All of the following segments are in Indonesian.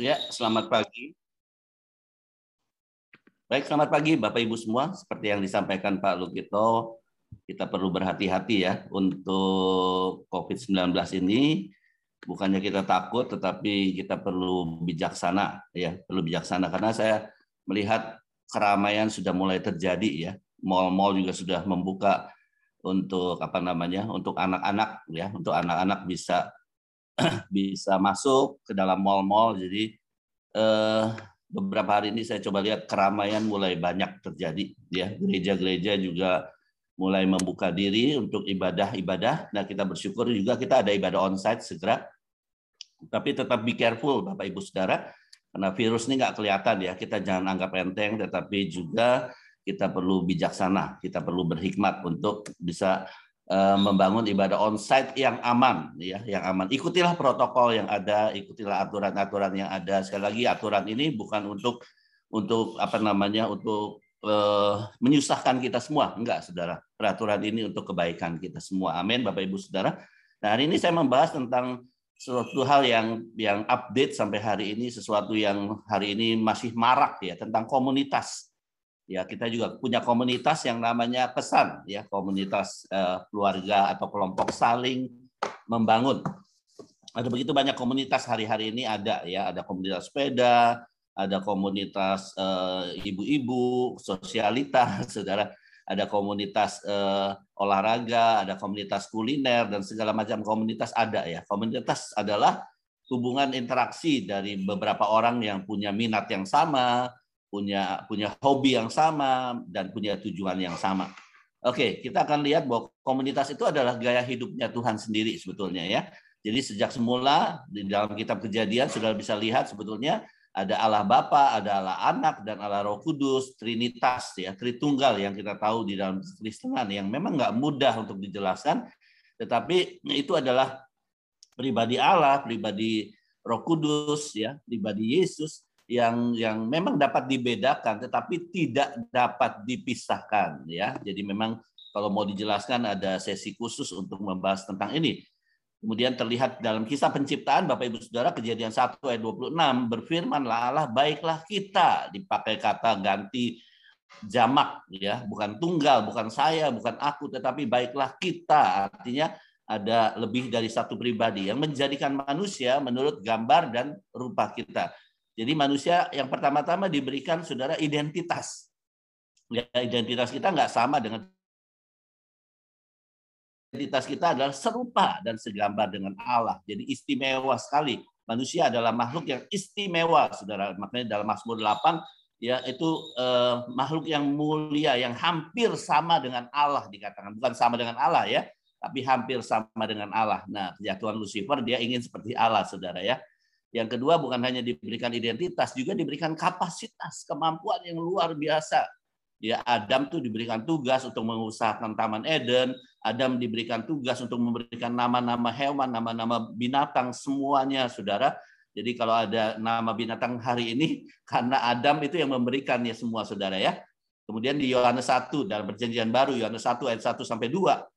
Ya, selamat pagi. Baik, selamat pagi Bapak Ibu semua. Seperti yang disampaikan Pak Lukito, kita perlu berhati-hati ya untuk COVID-19 ini. Bukannya kita takut, tetapi kita perlu bijaksana ya, perlu bijaksana karena saya melihat keramaian sudah mulai terjadi ya. Mal-mal juga sudah membuka untuk apa namanya, untuk anak-anak ya, untuk anak-anak bisa bisa masuk ke dalam mal-mal. Jadi eh, beberapa hari ini saya coba lihat keramaian mulai banyak terjadi. Ya, gereja-gereja juga mulai membuka diri untuk ibadah-ibadah. Nah, kita bersyukur juga kita ada ibadah onsite segera. Tapi tetap be careful, Bapak Ibu Saudara, karena virus ini nggak kelihatan ya. Kita jangan anggap enteng, tetapi juga kita perlu bijaksana, kita perlu berhikmat untuk bisa membangun ibadah onsite yang aman ya yang aman. Ikutilah protokol yang ada ikutilah aturan-aturan yang ada. Sekali lagi aturan ini bukan untuk untuk apa namanya untuk uh, menyusahkan kita semua. Enggak saudara. Peraturan ini untuk kebaikan kita semua. Amin bapak ibu saudara. Nah hari ini saya membahas tentang sesuatu hal yang yang update sampai hari ini sesuatu yang hari ini masih marak ya tentang komunitas ya kita juga punya komunitas yang namanya pesan ya komunitas uh, keluarga atau kelompok saling membangun. Ada begitu banyak komunitas hari-hari ini ada ya ada komunitas sepeda ada komunitas eh, ibu-ibu uh, sosialita saudara ada komunitas uh, olahraga ada komunitas kuliner dan segala macam komunitas ada ya. Komunitas adalah hubungan interaksi dari beberapa orang yang punya minat yang sama punya punya hobi yang sama dan punya tujuan yang sama. Oke, kita akan lihat bahwa komunitas itu adalah gaya hidupnya Tuhan sendiri sebetulnya ya. Jadi sejak semula di dalam kitab Kejadian sudah bisa lihat sebetulnya ada Allah Bapa, ada Allah Anak dan Allah Roh Kudus, Trinitas ya, Tritunggal yang kita tahu di dalam Kristenan yang memang nggak mudah untuk dijelaskan, tetapi itu adalah pribadi Allah, pribadi Roh Kudus ya, pribadi Yesus yang yang memang dapat dibedakan tetapi tidak dapat dipisahkan ya. Jadi memang kalau mau dijelaskan ada sesi khusus untuk membahas tentang ini. Kemudian terlihat dalam kisah penciptaan Bapak Ibu Saudara kejadian 1 ayat 26 berfirmanlah Allah baiklah kita dipakai kata ganti jamak ya bukan tunggal bukan saya bukan aku tetapi baiklah kita artinya ada lebih dari satu pribadi yang menjadikan manusia menurut gambar dan rupa kita jadi manusia yang pertama-tama diberikan saudara identitas. Ya, identitas kita nggak sama dengan identitas kita adalah serupa dan segambar dengan Allah. Jadi istimewa sekali. Manusia adalah makhluk yang istimewa, saudara. Makanya dalam Mazmur 8 ya itu eh, makhluk yang mulia yang hampir sama dengan Allah dikatakan bukan sama dengan Allah ya tapi hampir sama dengan Allah. Nah, kejatuhan Lucifer dia ingin seperti Allah, Saudara ya. Yang kedua bukan hanya diberikan identitas, juga diberikan kapasitas, kemampuan yang luar biasa. Ya, Adam tuh diberikan tugas untuk mengusahakan Taman Eden, Adam diberikan tugas untuk memberikan nama-nama hewan, nama-nama binatang semuanya, Saudara. Jadi kalau ada nama binatang hari ini karena Adam itu yang memberikannya semua, Saudara ya. Kemudian di Yohanes 1 dalam perjanjian baru Yohanes 1 ayat 1 sampai 2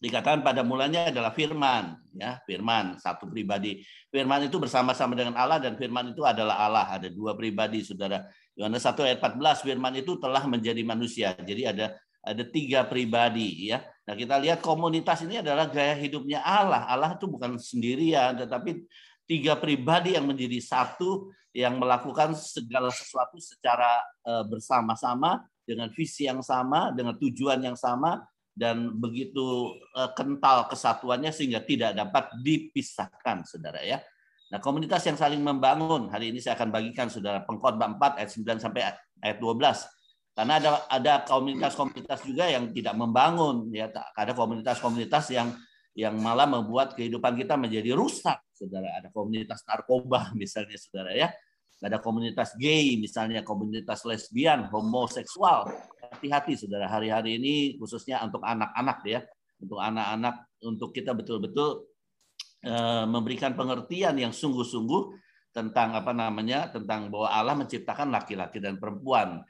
dikatakan pada mulanya adalah firman ya firman satu pribadi. Firman itu bersama-sama dengan Allah dan firman itu adalah Allah. Ada dua pribadi saudara. Yohanes 1 ayat 14 firman itu telah menjadi manusia. Jadi ada ada tiga pribadi ya. Nah kita lihat komunitas ini adalah gaya hidupnya Allah. Allah itu bukan sendirian tetapi tiga pribadi yang menjadi satu yang melakukan segala sesuatu secara eh, bersama-sama dengan visi yang sama dengan tujuan yang sama dan begitu eh, kental kesatuannya sehingga tidak dapat dipisahkan, saudara ya. Nah, komunitas yang saling membangun hari ini saya akan bagikan saudara pengkhotbah 4 ayat 9 sampai ayat 12. Karena ada ada komunitas-komunitas juga yang tidak membangun ya, ada komunitas-komunitas yang yang malah membuat kehidupan kita menjadi rusak, saudara. Ada komunitas narkoba misalnya, saudara ya ada komunitas gay, misalnya komunitas lesbian, homoseksual. Hati-hati saudara, hari-hari ini khususnya untuk anak-anak ya, untuk anak-anak, untuk kita betul-betul eh, memberikan pengertian yang sungguh-sungguh tentang apa namanya, tentang bahwa Allah menciptakan laki-laki dan perempuan.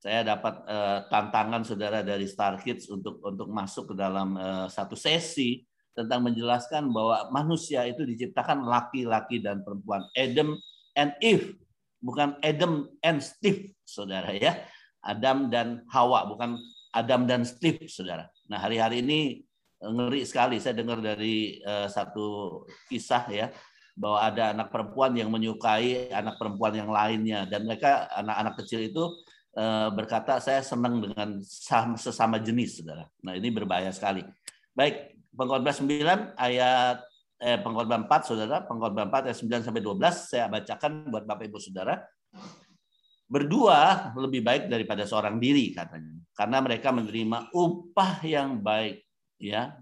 Saya dapat eh, tantangan saudara dari Star Kids untuk untuk masuk ke dalam eh, satu sesi tentang menjelaskan bahwa manusia itu diciptakan laki-laki dan perempuan. Adam and Eve, bukan Adam and Steve, saudara ya. Adam dan Hawa, bukan Adam dan Steve, saudara. Nah hari-hari ini eh, ngeri sekali. Saya dengar dari uh, satu kisah ya bahwa ada anak perempuan yang menyukai anak perempuan yang lainnya dan mereka anak-anak kecil itu uh, berkata saya senang dengan sesama jenis, saudara. Nah ini berbahaya sekali. Baik, pengkhotbah 9 ayat eh, pengkhotbah 4 Saudara, pengkhotbah 4 ayat 9 sampai 12 saya bacakan buat Bapak Ibu Saudara. Berdua lebih baik daripada seorang diri katanya. Karena mereka menerima upah yang baik ya.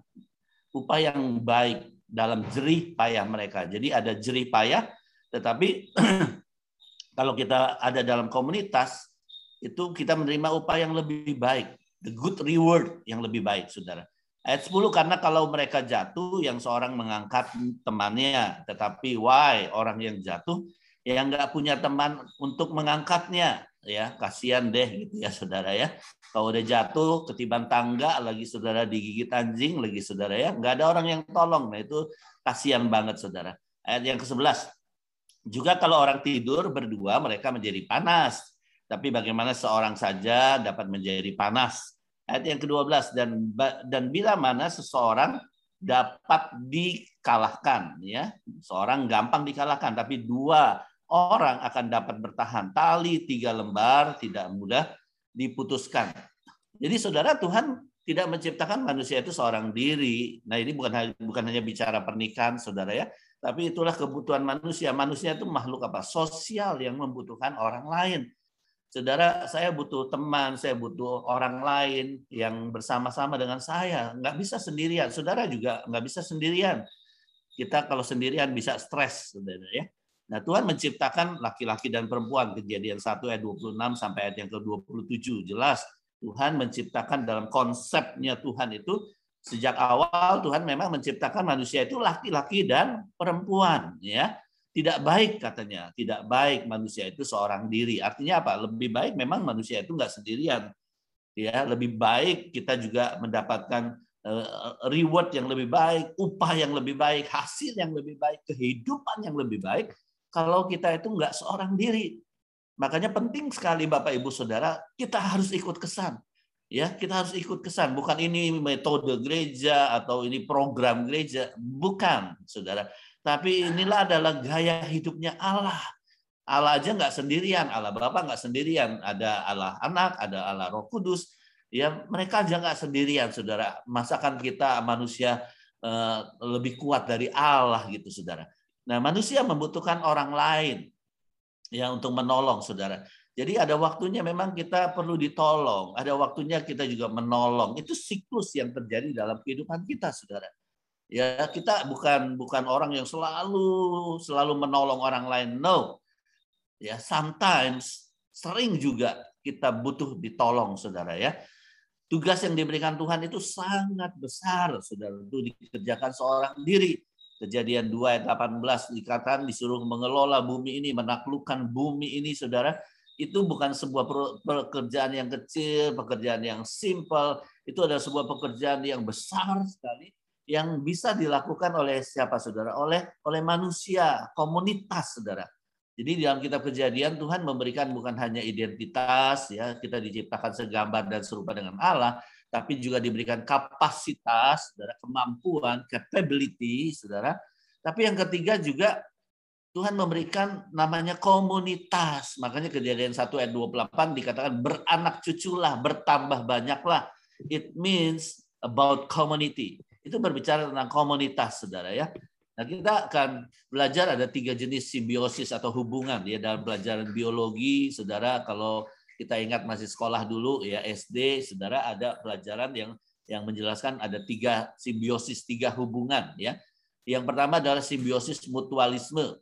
Upah yang baik dalam jerih payah mereka. Jadi ada jerih payah tetapi kalau kita ada dalam komunitas itu kita menerima upah yang lebih baik, the good reward yang lebih baik, Saudara. Ayat 10 karena kalau mereka jatuh yang seorang mengangkat temannya tetapi why orang yang jatuh yang nggak punya teman untuk mengangkatnya. Ya kasihan deh gitu ya saudara ya. Kalau udah jatuh ketiban tangga lagi saudara digigit anjing lagi saudara ya. Nggak ada orang yang tolong. Nah itu kasihan banget saudara. Ayat yang ke-11 juga kalau orang tidur berdua mereka menjadi panas. Tapi bagaimana seorang saja dapat menjadi panas? Ayat yang ke-12 dan dan bila mana seseorang dapat dikalahkan ya. Seorang gampang dikalahkan tapi dua orang akan dapat bertahan. Tali tiga lembar tidak mudah diputuskan. Jadi saudara Tuhan tidak menciptakan manusia itu seorang diri. Nah ini bukan bukan hanya bicara pernikahan saudara ya, tapi itulah kebutuhan manusia. Manusia itu makhluk apa? Sosial yang membutuhkan orang lain. Saudara, saya butuh teman, saya butuh orang lain yang bersama-sama dengan saya. Nggak bisa sendirian. Saudara juga nggak bisa sendirian. Kita kalau sendirian bisa stres, saudara ya. Nah, Tuhan menciptakan laki-laki dan perempuan. Kejadian 1 ayat 26 sampai ayat yang ke-27. Jelas Tuhan menciptakan dalam konsepnya Tuhan itu sejak awal Tuhan memang menciptakan manusia itu laki-laki dan perempuan ya tidak baik katanya, tidak baik manusia itu seorang diri. Artinya apa? Lebih baik memang manusia itu nggak sendirian. Ya, lebih baik kita juga mendapatkan eh, reward yang lebih baik, upah yang lebih baik, hasil yang lebih baik, kehidupan yang lebih baik kalau kita itu nggak seorang diri. Makanya penting sekali Bapak Ibu Saudara, kita harus ikut kesan. Ya, kita harus ikut kesan. Bukan ini metode gereja atau ini program gereja, bukan, Saudara tapi inilah adalah gaya hidupnya Allah. Allah aja nggak sendirian, Allah Bapa nggak sendirian, ada Allah Anak, ada Allah Roh Kudus. Ya mereka aja nggak sendirian, saudara. Masakan kita manusia eh, lebih kuat dari Allah gitu, saudara. Nah manusia membutuhkan orang lain ya untuk menolong, saudara. Jadi ada waktunya memang kita perlu ditolong, ada waktunya kita juga menolong. Itu siklus yang terjadi dalam kehidupan kita, saudara. Ya, kita bukan bukan orang yang selalu selalu menolong orang lain. No. Ya, sometimes sering juga kita butuh ditolong, Saudara ya. Tugas yang diberikan Tuhan itu sangat besar, Saudara. Itu dikerjakan seorang diri. Kejadian 2 ayat 18 dikatakan disuruh mengelola bumi ini, menaklukkan bumi ini, Saudara. Itu bukan sebuah pekerjaan yang kecil, pekerjaan yang simple. Itu adalah sebuah pekerjaan yang besar sekali yang bisa dilakukan oleh siapa saudara? Oleh oleh manusia, komunitas saudara. Jadi dalam kitab kejadian Tuhan memberikan bukan hanya identitas ya kita diciptakan segambar dan serupa dengan Allah, tapi juga diberikan kapasitas, saudara, kemampuan, capability, saudara. Tapi yang ketiga juga Tuhan memberikan namanya komunitas. Makanya kejadian 1 ayat 28 dikatakan beranak cuculah, bertambah banyaklah. It means about community itu berbicara tentang komunitas, saudara ya. Nah, kita akan belajar ada tiga jenis simbiosis atau hubungan ya dalam pelajaran biologi, saudara. Kalau kita ingat masih sekolah dulu ya SD, saudara ada pelajaran yang yang menjelaskan ada tiga simbiosis, tiga hubungan ya. Yang pertama adalah simbiosis mutualisme,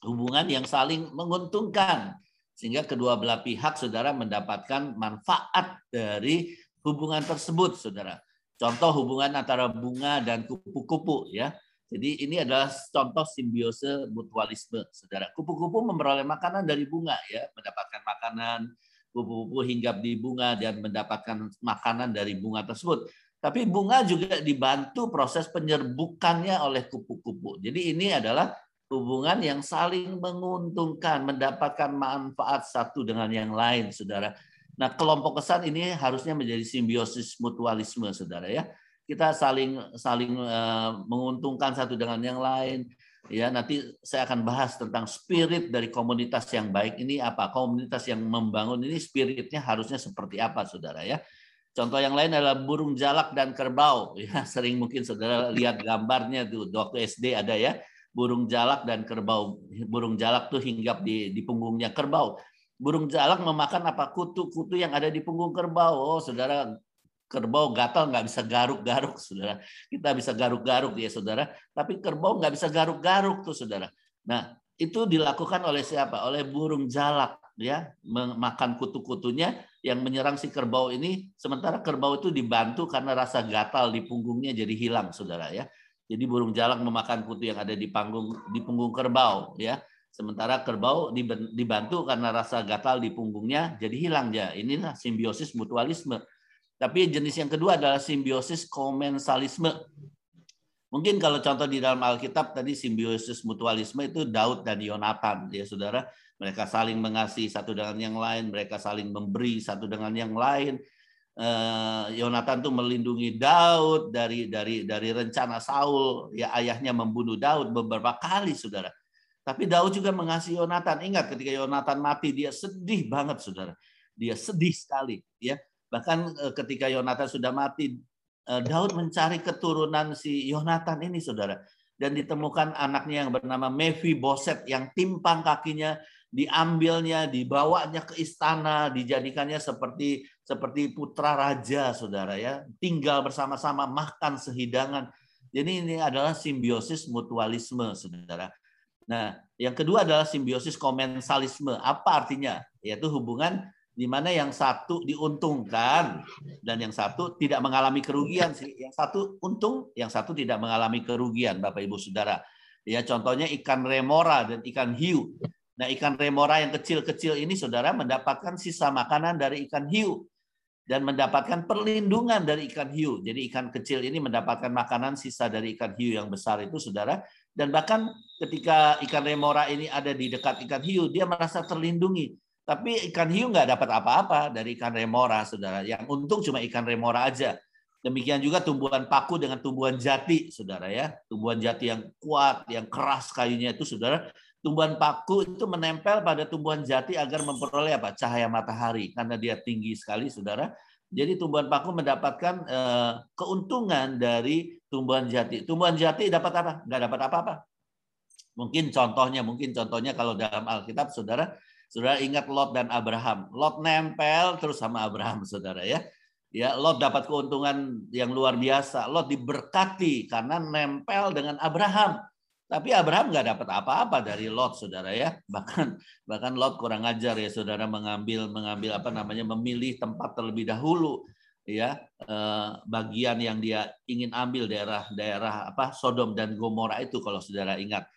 hubungan yang saling menguntungkan sehingga kedua belah pihak saudara mendapatkan manfaat dari hubungan tersebut, saudara. Contoh hubungan antara bunga dan kupu-kupu ya. Jadi ini adalah contoh simbiose mutualisme, saudara. Kupu-kupu memperoleh makanan dari bunga ya, mendapatkan makanan, kupu-kupu hinggap di bunga dan mendapatkan makanan dari bunga tersebut. Tapi bunga juga dibantu proses penyerbukannya oleh kupu-kupu. Jadi ini adalah hubungan yang saling menguntungkan, mendapatkan manfaat satu dengan yang lain, saudara. Nah, kelompok kesan ini harusnya menjadi simbiosis mutualisme, saudara ya. Kita saling saling uh, menguntungkan satu dengan yang lain. Ya, nanti saya akan bahas tentang spirit dari komunitas yang baik ini apa. Komunitas yang membangun ini spiritnya harusnya seperti apa, saudara ya. Contoh yang lain adalah burung jalak dan kerbau. Ya, sering mungkin saudara lihat gambarnya tuh waktu SD ada ya burung jalak dan kerbau. Burung jalak tuh hinggap di, di punggungnya kerbau. Burung jalak memakan apa kutu-kutu yang ada di punggung kerbau. Oh, saudara, kerbau gatal nggak bisa garuk-garuk, saudara. Kita bisa garuk-garuk ya, saudara. Tapi kerbau nggak bisa garuk-garuk tuh, saudara. Nah, itu dilakukan oleh siapa? Oleh burung jalak, ya, memakan kutu-kutunya yang menyerang si kerbau ini. Sementara kerbau itu dibantu karena rasa gatal di punggungnya jadi hilang, saudara ya. Jadi burung jalak memakan kutu yang ada di panggung di punggung kerbau ya. Sementara kerbau dibantu karena rasa gatal di punggungnya jadi hilang ya. Inilah simbiosis mutualisme. Tapi jenis yang kedua adalah simbiosis komensalisme. Mungkin kalau contoh di dalam Alkitab tadi simbiosis mutualisme itu Daud dan Yonatan ya Saudara. Mereka saling mengasihi satu dengan yang lain, mereka saling memberi satu dengan yang lain Eh, Yonatan tuh melindungi Daud dari dari dari rencana Saul ya ayahnya membunuh Daud beberapa kali saudara. Tapi Daud juga mengasihi Yonatan. Ingat ketika Yonatan mati dia sedih banget saudara. Dia sedih sekali ya. Bahkan eh, ketika Yonatan sudah mati eh, Daud mencari keturunan si Yonatan ini saudara dan ditemukan anaknya yang bernama Mevi Boset yang timpang kakinya diambilnya, dibawanya ke istana, dijadikannya seperti seperti putra raja, saudara ya, tinggal bersama-sama, makan sehidangan. Jadi ini adalah simbiosis mutualisme, saudara. Nah, yang kedua adalah simbiosis komensalisme. Apa artinya? Yaitu hubungan di mana yang satu diuntungkan dan yang satu tidak mengalami kerugian sih. Yang satu untung, yang satu tidak mengalami kerugian, Bapak Ibu Saudara. Ya, contohnya ikan remora dan ikan hiu. Nah, ikan remora yang kecil-kecil ini saudara mendapatkan sisa makanan dari ikan hiu dan mendapatkan perlindungan dari ikan hiu. Jadi ikan kecil ini mendapatkan makanan sisa dari ikan hiu yang besar itu saudara. Dan bahkan ketika ikan remora ini ada di dekat ikan hiu, dia merasa terlindungi. Tapi ikan hiu nggak dapat apa-apa dari ikan remora, saudara. Yang untung cuma ikan remora aja. Demikian juga tumbuhan paku dengan tumbuhan jati, saudara ya. Tumbuhan jati yang kuat, yang keras kayunya itu, saudara tumbuhan paku itu menempel pada tumbuhan jati agar memperoleh apa cahaya matahari karena dia tinggi sekali saudara jadi tumbuhan paku mendapatkan eh, keuntungan dari tumbuhan jati tumbuhan jati dapat apa nggak dapat apa-apa mungkin contohnya mungkin contohnya kalau dalam Alkitab saudara saudara ingat Lot dan Abraham. Lot nempel terus sama Abraham saudara ya. Ya Lot dapat keuntungan yang luar biasa. Lot diberkati karena nempel dengan Abraham. Tapi Abraham nggak dapat apa-apa dari Lot, saudara ya. Bahkan bahkan Lot kurang ajar ya, saudara mengambil mengambil apa namanya memilih tempat terlebih dahulu ya. Eh, bagian yang dia ingin ambil daerah daerah apa Sodom dan Gomora itu kalau saudara ingat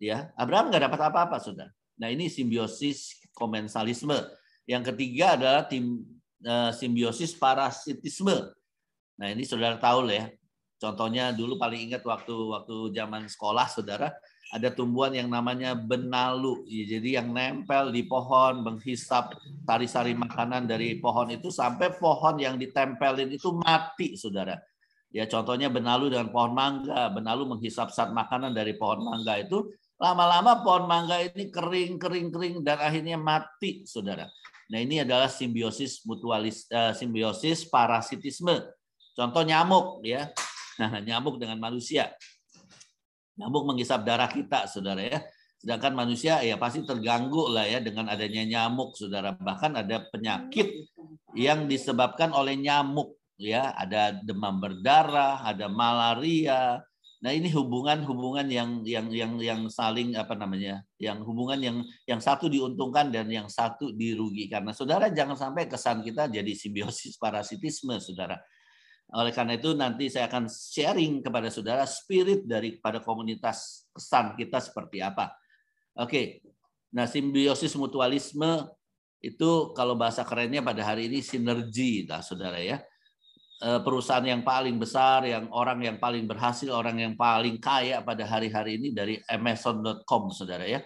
ya. Abraham nggak dapat apa-apa saudara. Nah ini simbiosis komensalisme. Yang ketiga adalah tim eh, simbiosis parasitisme. Nah ini saudara tahu lah ya Contohnya dulu paling ingat waktu waktu zaman sekolah, saudara, ada tumbuhan yang namanya benalu. Jadi yang nempel di pohon, menghisap sari-sari makanan dari pohon itu sampai pohon yang ditempelin itu mati, saudara. Ya contohnya benalu dengan pohon mangga. Benalu menghisap saat makanan dari pohon mangga itu lama-lama pohon mangga ini kering, kering, kering dan akhirnya mati, saudara. Nah ini adalah simbiosis mutualis, uh, simbiosis parasitisme. Contoh nyamuk, ya nyamuk dengan manusia. Nyamuk menghisap darah kita, saudara ya. Sedangkan manusia ya pasti terganggu lah ya dengan adanya nyamuk, saudara. Bahkan ada penyakit yang disebabkan oleh nyamuk, ya. Ada demam berdarah, ada malaria. Nah ini hubungan-hubungan yang yang yang yang saling apa namanya, yang hubungan yang yang satu diuntungkan dan yang satu dirugikan. Nah saudara jangan sampai kesan kita jadi simbiosis parasitisme, saudara. Oleh karena itu nanti saya akan sharing kepada saudara spirit daripada komunitas kesan kita seperti apa. Oke. Nah, simbiosis mutualisme itu kalau bahasa kerennya pada hari ini sinergi lah saudara ya. Eh, perusahaan yang paling besar, yang orang yang paling berhasil, orang yang paling kaya pada hari-hari ini dari Amazon.com, saudara ya.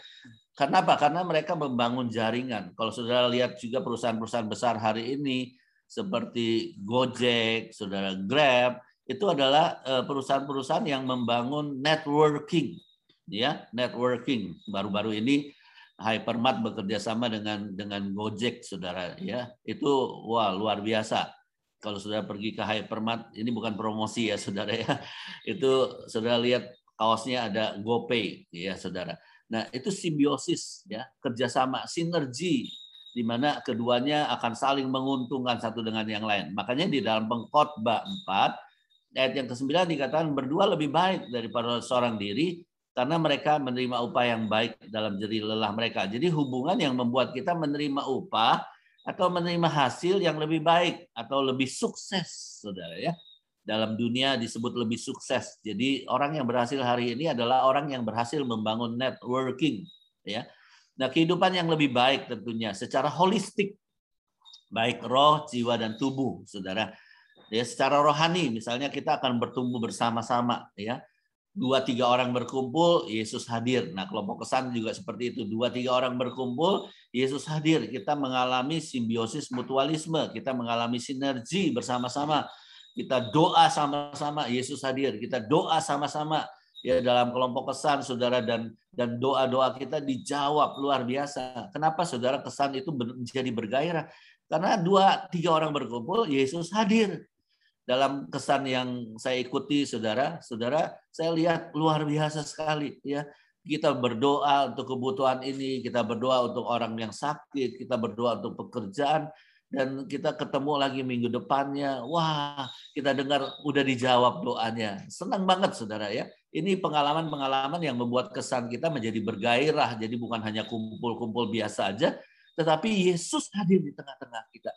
Karena apa? Karena mereka membangun jaringan. Kalau saudara lihat juga perusahaan-perusahaan besar hari ini seperti Gojek, saudara Grab, itu adalah eh, perusahaan-perusahaan yang membangun networking, ya networking. Baru-baru ini Hypermart bekerja sama dengan dengan Gojek, saudara ya. Itu wah luar biasa. Kalau sudah pergi ke Hypermart, ini bukan promosi ya, saudara ya. Itu saudara lihat kaosnya ada GoPay, ya saudara. Nah itu simbiosis ya, kerjasama, sinergi di mana keduanya akan saling menguntungkan satu dengan yang lain. Makanya di dalam pengkhotbah 4 ayat yang ke-9 dikatakan berdua lebih baik daripada seorang diri karena mereka menerima upah yang baik dalam jeri lelah mereka. Jadi hubungan yang membuat kita menerima upah atau menerima hasil yang lebih baik atau lebih sukses, saudara ya. Dalam dunia disebut lebih sukses. Jadi orang yang berhasil hari ini adalah orang yang berhasil membangun networking, ya. Nah kehidupan yang lebih baik tentunya secara holistik, baik roh, jiwa dan tubuh, saudara. Ya, secara rohani, misalnya kita akan bertumbuh bersama-sama, ya dua tiga orang berkumpul, Yesus hadir. Nah, kelompok kesan juga seperti itu. Dua tiga orang berkumpul, Yesus hadir. Kita mengalami simbiosis mutualisme, kita mengalami sinergi bersama-sama. Kita doa sama-sama, Yesus hadir. Kita doa sama-sama ya dalam kelompok kesan saudara dan dan doa-doa kita dijawab luar biasa. Kenapa saudara kesan itu menjadi bergairah? Karena dua tiga orang berkumpul, Yesus hadir dalam kesan yang saya ikuti saudara saudara saya lihat luar biasa sekali ya. Kita berdoa untuk kebutuhan ini kita berdoa untuk orang yang sakit kita berdoa untuk pekerjaan dan kita ketemu lagi minggu depannya. Wah kita dengar udah dijawab doanya. Senang banget saudara ya. Ini pengalaman-pengalaman yang membuat kesan kita menjadi bergairah. Jadi bukan hanya kumpul-kumpul biasa aja tetapi Yesus hadir di tengah-tengah kita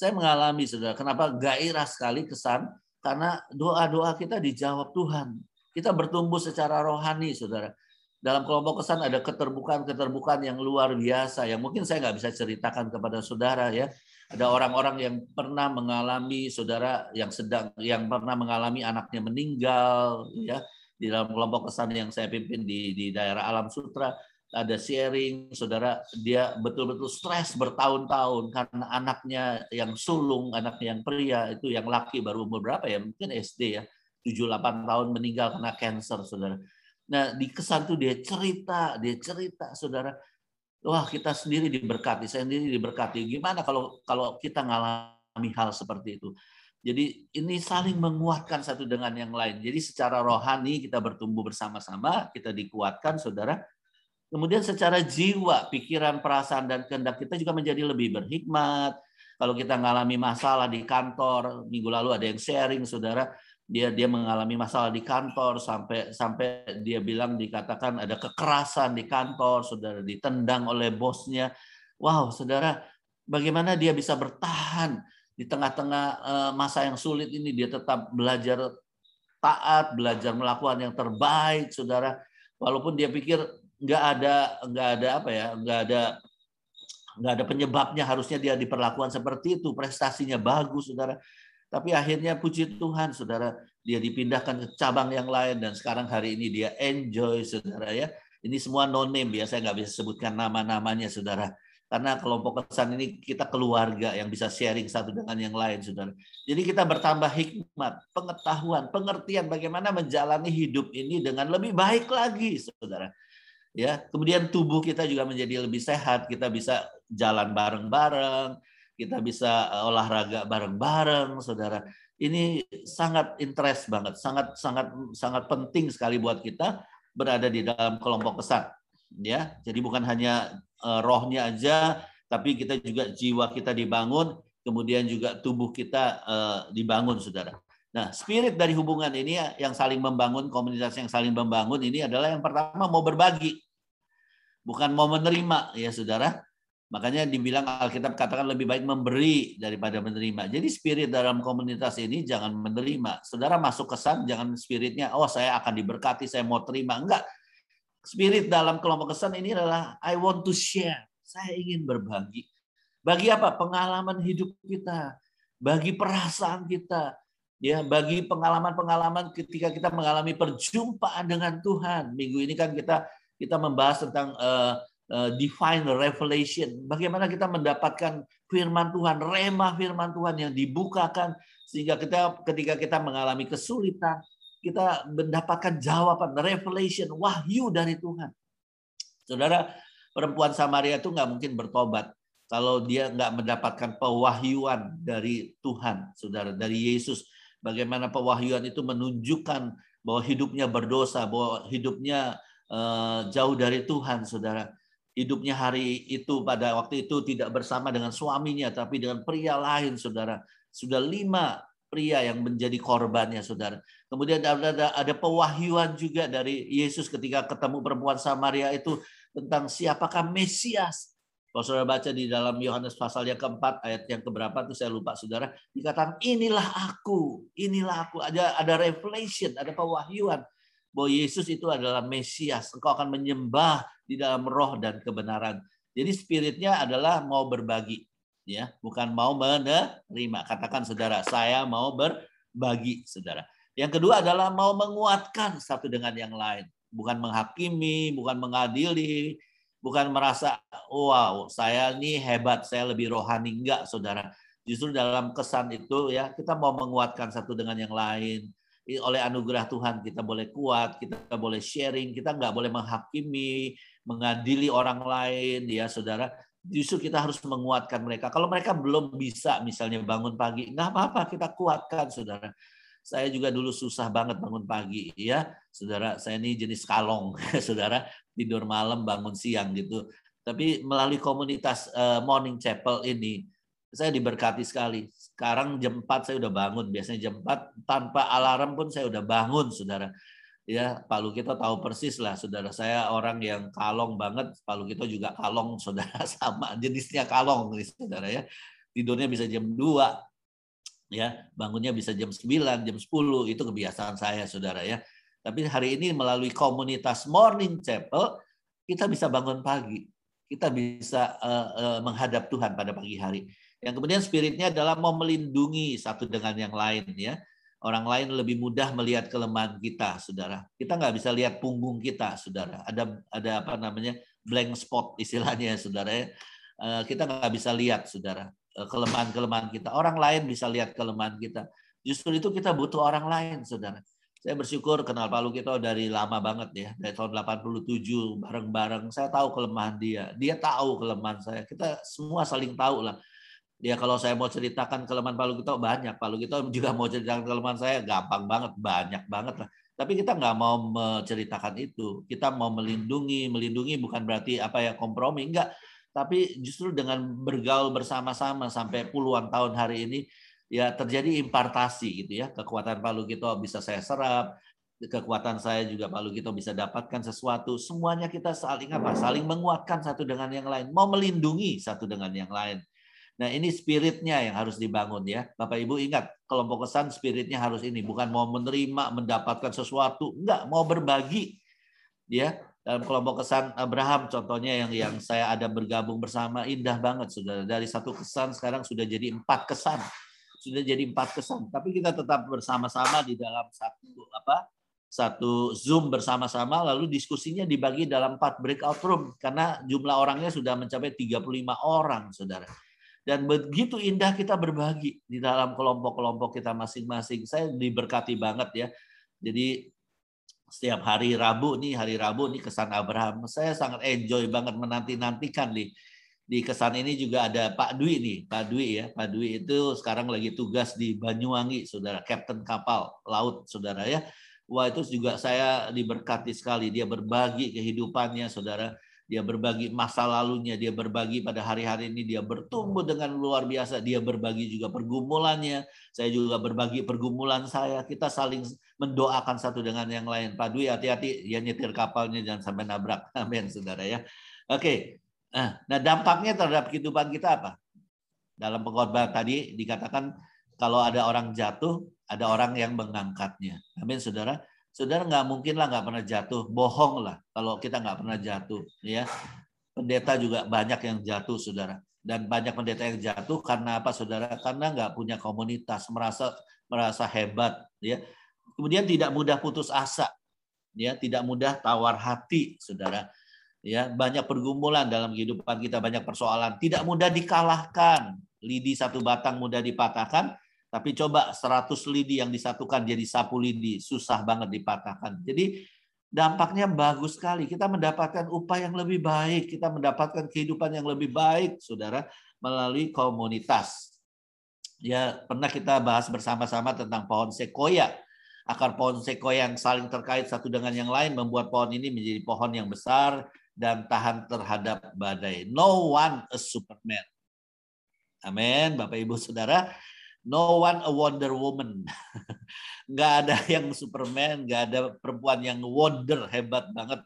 saya mengalami, saudara, kenapa gairah sekali kesan? Karena doa-doa kita dijawab Tuhan. Kita bertumbuh secara rohani, saudara. Dalam kelompok kesan ada keterbukaan-keterbukaan yang luar biasa, yang mungkin saya nggak bisa ceritakan kepada saudara ya. Ada orang-orang yang pernah mengalami saudara yang sedang yang pernah mengalami anaknya meninggal ya di dalam kelompok kesan yang saya pimpin di di daerah Alam Sutra ada sharing, saudara dia betul-betul stres bertahun-tahun karena anaknya yang sulung, anaknya yang pria itu yang laki baru umur berapa ya? Mungkin SD ya, 7-8 tahun meninggal karena cancer, saudara. Nah di kesan tuh dia cerita, dia cerita, saudara. Wah kita sendiri diberkati, saya sendiri diberkati. Gimana kalau kalau kita ngalami hal seperti itu? Jadi ini saling menguatkan satu dengan yang lain. Jadi secara rohani kita bertumbuh bersama-sama, kita dikuatkan, saudara Kemudian secara jiwa, pikiran, perasaan, dan kehendak kita juga menjadi lebih berhikmat. Kalau kita mengalami masalah di kantor, minggu lalu ada yang sharing, saudara, dia dia mengalami masalah di kantor sampai sampai dia bilang dikatakan ada kekerasan di kantor, saudara ditendang oleh bosnya. Wow, saudara, bagaimana dia bisa bertahan di tengah-tengah eh, masa yang sulit ini? Dia tetap belajar taat, belajar melakukan yang terbaik, saudara. Walaupun dia pikir nggak ada nggak ada apa ya nggak ada nggak ada penyebabnya harusnya dia diperlakukan seperti itu. Prestasinya bagus saudara. Tapi akhirnya puji Tuhan saudara dia dipindahkan ke cabang yang lain dan sekarang hari ini dia enjoy saudara ya. Ini semua no name ya saya nggak bisa sebutkan nama-namanya saudara. Karena kelompok kesan ini kita keluarga yang bisa sharing satu dengan yang lain saudara. Jadi kita bertambah hikmat pengetahuan pengertian bagaimana menjalani hidup ini dengan lebih baik lagi saudara ya. Kemudian tubuh kita juga menjadi lebih sehat. Kita bisa jalan bareng-bareng kita bisa eh, olahraga bareng-bareng saudara. Ini sangat interest banget sangat sangat sangat penting sekali buat kita berada di dalam kelompok kesan ya. Jadi bukan hanya uh, rohnya aja tapi kita juga jiwa kita dibangun kemudian juga tubuh kita uh, dibangun saudara Nah, spirit dari hubungan ini yang saling membangun, komunitas yang saling membangun ini adalah yang pertama mau berbagi. Bukan mau menerima, ya saudara. Makanya dibilang Alkitab katakan lebih baik memberi daripada menerima. Jadi spirit dalam komunitas ini jangan menerima. Saudara masuk kesan, jangan spiritnya, oh saya akan diberkati, saya mau terima. Enggak. Spirit dalam kelompok kesan ini adalah I want to share. Saya ingin berbagi. Bagi apa? Pengalaman hidup kita. Bagi perasaan kita Ya, bagi pengalaman-pengalaman ketika kita mengalami perjumpaan dengan Tuhan. Minggu ini kan kita kita membahas tentang uh, uh, divine revelation. Bagaimana kita mendapatkan firman Tuhan, remah firman Tuhan yang dibukakan sehingga kita ketika kita mengalami kesulitan, kita mendapatkan jawaban, revelation, wahyu dari Tuhan. Saudara, perempuan Samaria itu nggak mungkin bertobat kalau dia nggak mendapatkan pewahyuan dari Tuhan, saudara, dari Yesus bagaimana pewahyuan itu menunjukkan bahwa hidupnya berdosa, bahwa hidupnya uh, jauh dari Tuhan, saudara. Hidupnya hari itu pada waktu itu tidak bersama dengan suaminya, tapi dengan pria lain, saudara. Sudah lima pria yang menjadi korbannya, saudara. Kemudian ada, ada pewahyuan juga dari Yesus ketika ketemu perempuan Samaria itu tentang siapakah Mesias. Kalau saudara baca di dalam Yohanes pasal yang keempat, ayat yang keberapa itu saya lupa saudara, dikatakan inilah aku, inilah aku. Ada ada revelation, ada pewahyuan bahwa Yesus itu adalah Mesias. Engkau akan menyembah di dalam roh dan kebenaran. Jadi spiritnya adalah mau berbagi, ya, bukan mau menerima. Katakan saudara, saya mau berbagi, saudara. Yang kedua adalah mau menguatkan satu dengan yang lain, bukan menghakimi, bukan mengadili, bukan merasa wow saya ini hebat saya lebih rohani. Enggak saudara. Justru dalam kesan itu ya kita mau menguatkan satu dengan yang lain. Oleh anugerah Tuhan kita boleh kuat kita boleh sharing kita nggak boleh menghakimi mengadili orang lain ya saudara. Justru kita harus menguatkan mereka. Kalau mereka belum bisa misalnya bangun pagi nggak apa-apa kita kuatkan saudara saya juga dulu susah banget bangun pagi ya saudara saya ini jenis kalong saudara tidur malam bangun siang gitu. Tapi melalui komunitas uh, Morning Chapel ini saya diberkati sekali. Sekarang jam 4 saya udah bangun. Biasanya jam 4 tanpa alarm pun saya udah bangun, Saudara. Ya, Pak Lukito tahu persis lah, Saudara. Saya orang yang kalong banget. Pak Lukito juga kalong, Saudara. Sama jenisnya kalong, Saudara ya. Tidurnya bisa jam 2, ya bangunnya bisa jam 9, jam 10 itu kebiasaan saya saudara ya tapi hari ini melalui komunitas Morning Chapel, kita bisa bangun pagi. Kita bisa uh, uh, menghadap Tuhan pada pagi hari. Yang kemudian spiritnya adalah mau melindungi satu dengan yang lain ya. Orang lain lebih mudah melihat kelemahan kita, saudara. Kita nggak bisa lihat punggung kita, saudara. Ada ada apa namanya blank spot istilahnya, saudara. Ya. Uh, kita nggak bisa lihat, saudara, kelemahan-kelemahan kita. Orang lain bisa lihat kelemahan kita. Justru itu kita butuh orang lain, saudara. Saya bersyukur kenal Pak Lukito dari lama banget ya, dari tahun 87 bareng-bareng. Saya tahu kelemahan dia, dia tahu kelemahan saya. Kita semua saling tahu lah. Dia kalau saya mau ceritakan kelemahan Pak Lukito banyak, Pak Lukito juga mau ceritakan kelemahan saya gampang banget, banyak banget lah. Tapi kita nggak mau menceritakan itu. Kita mau melindungi, melindungi bukan berarti apa ya kompromi, enggak. Tapi justru dengan bergaul bersama-sama sampai puluhan tahun hari ini, ya terjadi impartasi gitu ya. Kekuatan Pak Lugito bisa saya serap, kekuatan saya juga Pak Lugito bisa dapatkan sesuatu. Semuanya kita saling apa? Saling menguatkan satu dengan yang lain, mau melindungi satu dengan yang lain. Nah, ini spiritnya yang harus dibangun ya. Bapak Ibu ingat, kelompok kesan spiritnya harus ini, bukan mau menerima, mendapatkan sesuatu, enggak, mau berbagi. Ya, dalam kelompok kesan Abraham contohnya yang yang saya ada bergabung bersama indah banget sudah dari satu kesan sekarang sudah jadi empat kesan sudah jadi empat kesan, tapi kita tetap bersama-sama di dalam satu apa satu Zoom bersama-sama lalu diskusinya dibagi dalam empat breakout room karena jumlah orangnya sudah mencapai 35 orang, Saudara. Dan begitu indah kita berbagi di dalam kelompok-kelompok kita masing-masing. Saya diberkati banget ya. Jadi setiap hari Rabu nih, hari Rabu nih kesan Abraham. Saya sangat enjoy banget menanti-nantikan nih di kesan ini juga ada Pak Dwi nih, Pak Dwi ya. Pak Dwi itu sekarang lagi tugas di Banyuwangi, Saudara, Kapten kapal laut, Saudara ya. Wah, itu juga saya diberkati sekali. Dia berbagi kehidupannya, Saudara. Dia berbagi masa lalunya, dia berbagi pada hari-hari ini, dia bertumbuh dengan luar biasa. Dia berbagi juga pergumulannya. Saya juga berbagi pergumulan saya. Kita saling mendoakan satu dengan yang lain. Pak Dwi hati-hati, ya nyetir kapalnya jangan sampai nabrak. Amin, Saudara ya. Oke, Nah, nah, dampaknya terhadap kehidupan kita apa? Dalam pengkhotbah tadi dikatakan kalau ada orang jatuh, ada orang yang mengangkatnya. Amin, saudara. Saudara nggak mungkin lah nggak pernah jatuh, bohong lah kalau kita nggak pernah jatuh. Ya, pendeta juga banyak yang jatuh, saudara. Dan banyak pendeta yang jatuh karena apa, saudara? Karena nggak punya komunitas, merasa merasa hebat, ya. Kemudian tidak mudah putus asa, ya, tidak mudah tawar hati, saudara. Ya, banyak pergumulan dalam kehidupan kita, banyak persoalan, tidak mudah dikalahkan. Lidi satu batang mudah dipatahkan, tapi coba 100 lidi yang disatukan jadi sapu lidi, susah banget dipatahkan. Jadi dampaknya bagus sekali. Kita mendapatkan upah yang lebih baik, kita mendapatkan kehidupan yang lebih baik, saudara, melalui komunitas. Ya, pernah kita bahas bersama-sama tentang pohon sequoia. Akar pohon sequoia yang saling terkait satu dengan yang lain membuat pohon ini menjadi pohon yang besar dan tahan terhadap badai. No one a Superman. Amin, Bapak Ibu Saudara. No one a Wonder Woman. nggak ada yang Superman, nggak ada perempuan yang wonder hebat banget.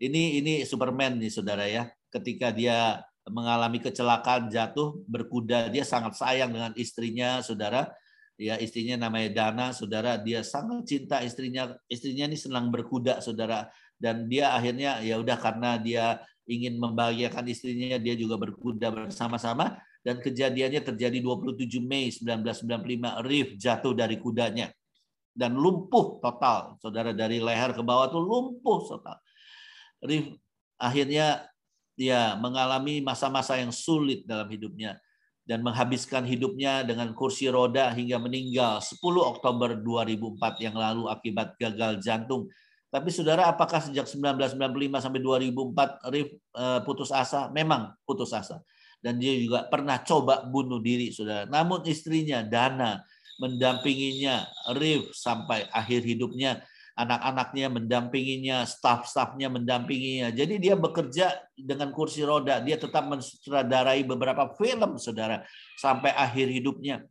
Ini ini Superman nih saudara ya. Ketika dia mengalami kecelakaan jatuh berkuda, dia sangat sayang dengan istrinya saudara. Ya istrinya namanya Dana, saudara. Dia sangat cinta istrinya. Istrinya ini senang berkuda, saudara. Dan dia akhirnya ya udah karena dia ingin membahagiakan istrinya, dia juga berkuda bersama-sama dan kejadiannya terjadi 27 Mei 1995 Rif jatuh dari kudanya dan lumpuh total saudara dari leher ke bawah tuh lumpuh total Rif akhirnya dia mengalami masa-masa yang sulit dalam hidupnya dan menghabiskan hidupnya dengan kursi roda hingga meninggal 10 Oktober 2004 yang lalu akibat gagal jantung. Tapi saudara, apakah sejak 1995 sampai 2004 Rif eh, putus asa? Memang putus asa dan dia juga pernah coba bunuh diri, saudara. Namun istrinya Dana mendampinginya, Rif sampai akhir hidupnya, anak-anaknya mendampinginya, staf-stafnya mendampinginya. Jadi dia bekerja dengan kursi roda, dia tetap mensutradarai beberapa film, saudara, sampai akhir hidupnya.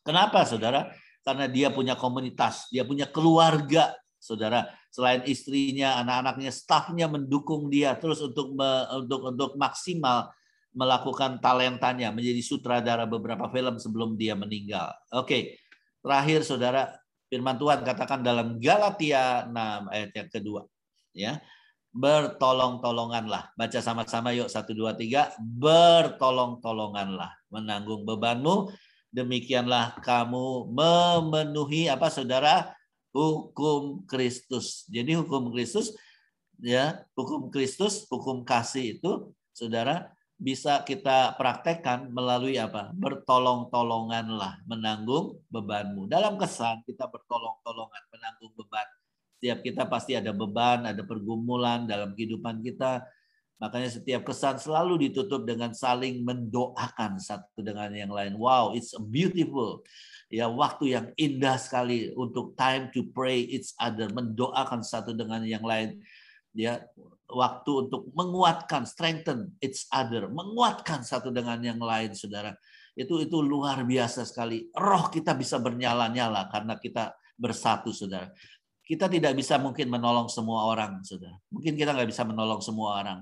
Kenapa, saudara? Karena dia punya komunitas, dia punya keluarga, saudara. Selain istrinya, anak-anaknya, stafnya mendukung dia terus untuk untuk untuk maksimal melakukan talentanya menjadi sutradara beberapa film sebelum dia meninggal. Oke, terakhir saudara firman Tuhan katakan dalam Galatia 6 ayat yang kedua ya. Bertolong-tolonganlah. Baca sama-sama yuk 1 2 3. Bertolong-tolonganlah menanggung bebanmu demikianlah kamu memenuhi apa saudara hukum Kristus. Jadi hukum Kristus ya, hukum Kristus, hukum kasih itu saudara bisa kita praktekkan melalui apa? Bertolong-tolonganlah menanggung bebanmu. Dalam kesan kita bertolong-tolongan menanggung beban. Setiap kita pasti ada beban, ada pergumulan dalam kehidupan kita. Makanya setiap kesan selalu ditutup dengan saling mendoakan satu dengan yang lain. Wow, it's beautiful. Ya, waktu yang indah sekali untuk time to pray each other, mendoakan satu dengan yang lain. Ya, waktu untuk menguatkan, strengthen each other, menguatkan satu dengan yang lain, saudara. Itu itu luar biasa sekali. Roh kita bisa bernyala-nyala karena kita bersatu, saudara. Kita tidak bisa mungkin menolong semua orang, saudara. Mungkin kita nggak bisa menolong semua orang,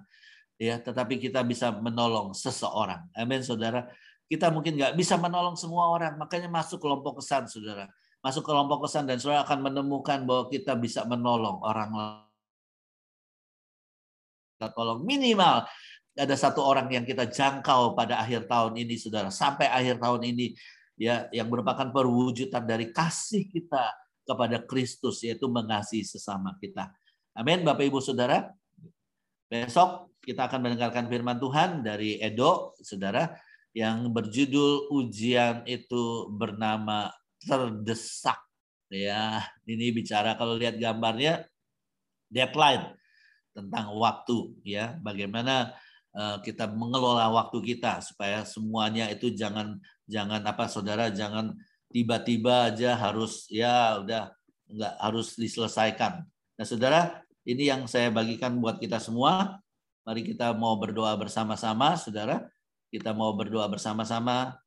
ya. Tetapi kita bisa menolong seseorang. Amin, saudara. Kita mungkin nggak bisa menolong semua orang, makanya masuk kelompok kesan, saudara. Masuk kelompok kesan dan saudara akan menemukan bahwa kita bisa menolong orang lain tolong minimal ada satu orang yang kita jangkau pada akhir tahun ini saudara sampai akhir tahun ini ya yang merupakan perwujudan dari kasih kita kepada Kristus yaitu mengasihi sesama kita. Amin Bapak Ibu Saudara. Besok kita akan mendengarkan firman Tuhan dari Edo Saudara yang berjudul ujian itu bernama terdesak ya. Ini bicara kalau lihat gambarnya deadline tentang waktu ya bagaimana uh, kita mengelola waktu kita supaya semuanya itu jangan jangan apa saudara jangan tiba-tiba aja harus ya udah nggak harus diselesaikan. Nah saudara ini yang saya bagikan buat kita semua. Mari kita mau berdoa bersama-sama saudara. Kita mau berdoa bersama-sama.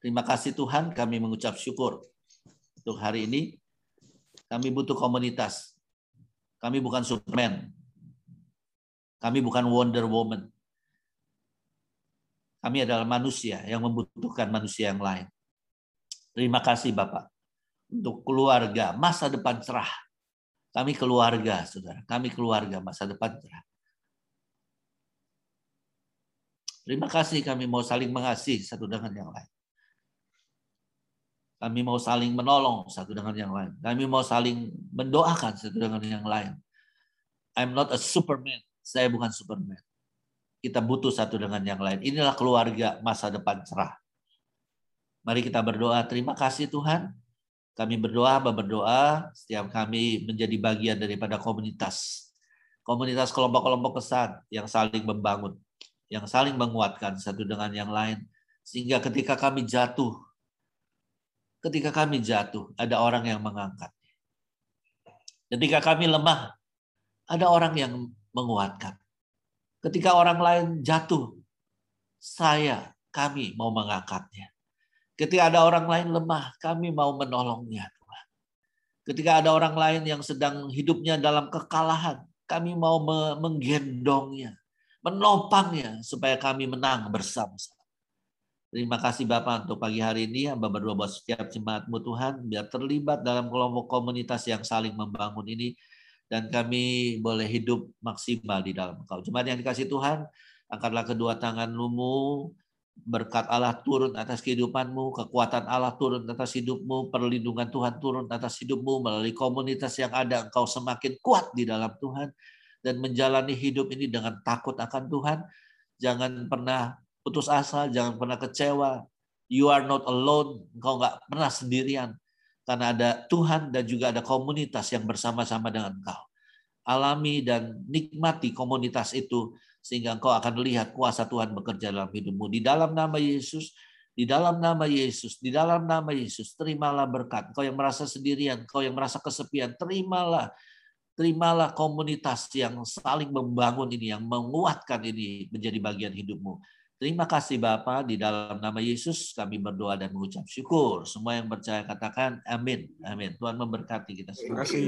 Terima kasih Tuhan kami mengucap syukur untuk hari ini. Kami butuh komunitas kami bukan Superman. Kami bukan Wonder Woman. Kami adalah manusia yang membutuhkan manusia yang lain. Terima kasih Bapak untuk keluarga masa depan cerah. Kami keluarga, saudara. Kami keluarga masa depan cerah. Terima kasih kami mau saling mengasihi satu dengan yang lain. Kami mau saling menolong satu dengan yang lain. Kami mau saling mendoakan satu dengan yang lain. I'm not a superman. Saya bukan superman. Kita butuh satu dengan yang lain. Inilah keluarga masa depan cerah. Mari kita berdoa. Terima kasih Tuhan. Kami berdoa, berdoa setiap kami menjadi bagian daripada komunitas. Komunitas kelompok-kelompok kesan yang saling membangun, yang saling menguatkan satu dengan yang lain. Sehingga ketika kami jatuh, ketika kami jatuh, ada orang yang mengangkat. Ketika kami lemah, ada orang yang menguatkan. Ketika orang lain jatuh, saya, kami mau mengangkatnya. Ketika ada orang lain lemah, kami mau menolongnya. Tuhan. Ketika ada orang lain yang sedang hidupnya dalam kekalahan, kami mau menggendongnya, menopangnya supaya kami menang bersama-sama. Terima kasih Bapak untuk pagi hari ini. Hamba berdoa buat setiap jemaatmu Tuhan. Biar terlibat dalam kelompok komunitas yang saling membangun ini. Dan kami boleh hidup maksimal di dalam engkau. Jemaat yang dikasih Tuhan, angkatlah kedua tanganmu. Berkat Allah turun atas kehidupanmu. Kekuatan Allah turun atas hidupmu. Perlindungan Tuhan turun atas hidupmu. Melalui komunitas yang ada, engkau semakin kuat di dalam Tuhan. Dan menjalani hidup ini dengan takut akan Tuhan. Jangan pernah putus asa, jangan pernah kecewa. You are not alone, engkau nggak pernah sendirian. Karena ada Tuhan dan juga ada komunitas yang bersama-sama dengan engkau. Alami dan nikmati komunitas itu sehingga engkau akan lihat kuasa Tuhan bekerja dalam hidupmu. Di dalam nama Yesus, di dalam nama Yesus, di dalam nama Yesus, terimalah berkat. Engkau yang merasa sendirian, engkau yang merasa kesepian, terimalah terimalah komunitas yang saling membangun ini, yang menguatkan ini menjadi bagian hidupmu. Terima kasih Bapak, di dalam nama Yesus kami berdoa dan mengucap syukur. Semua yang percaya katakan amin. Amin. Tuhan memberkati kita semua. Terima kasih.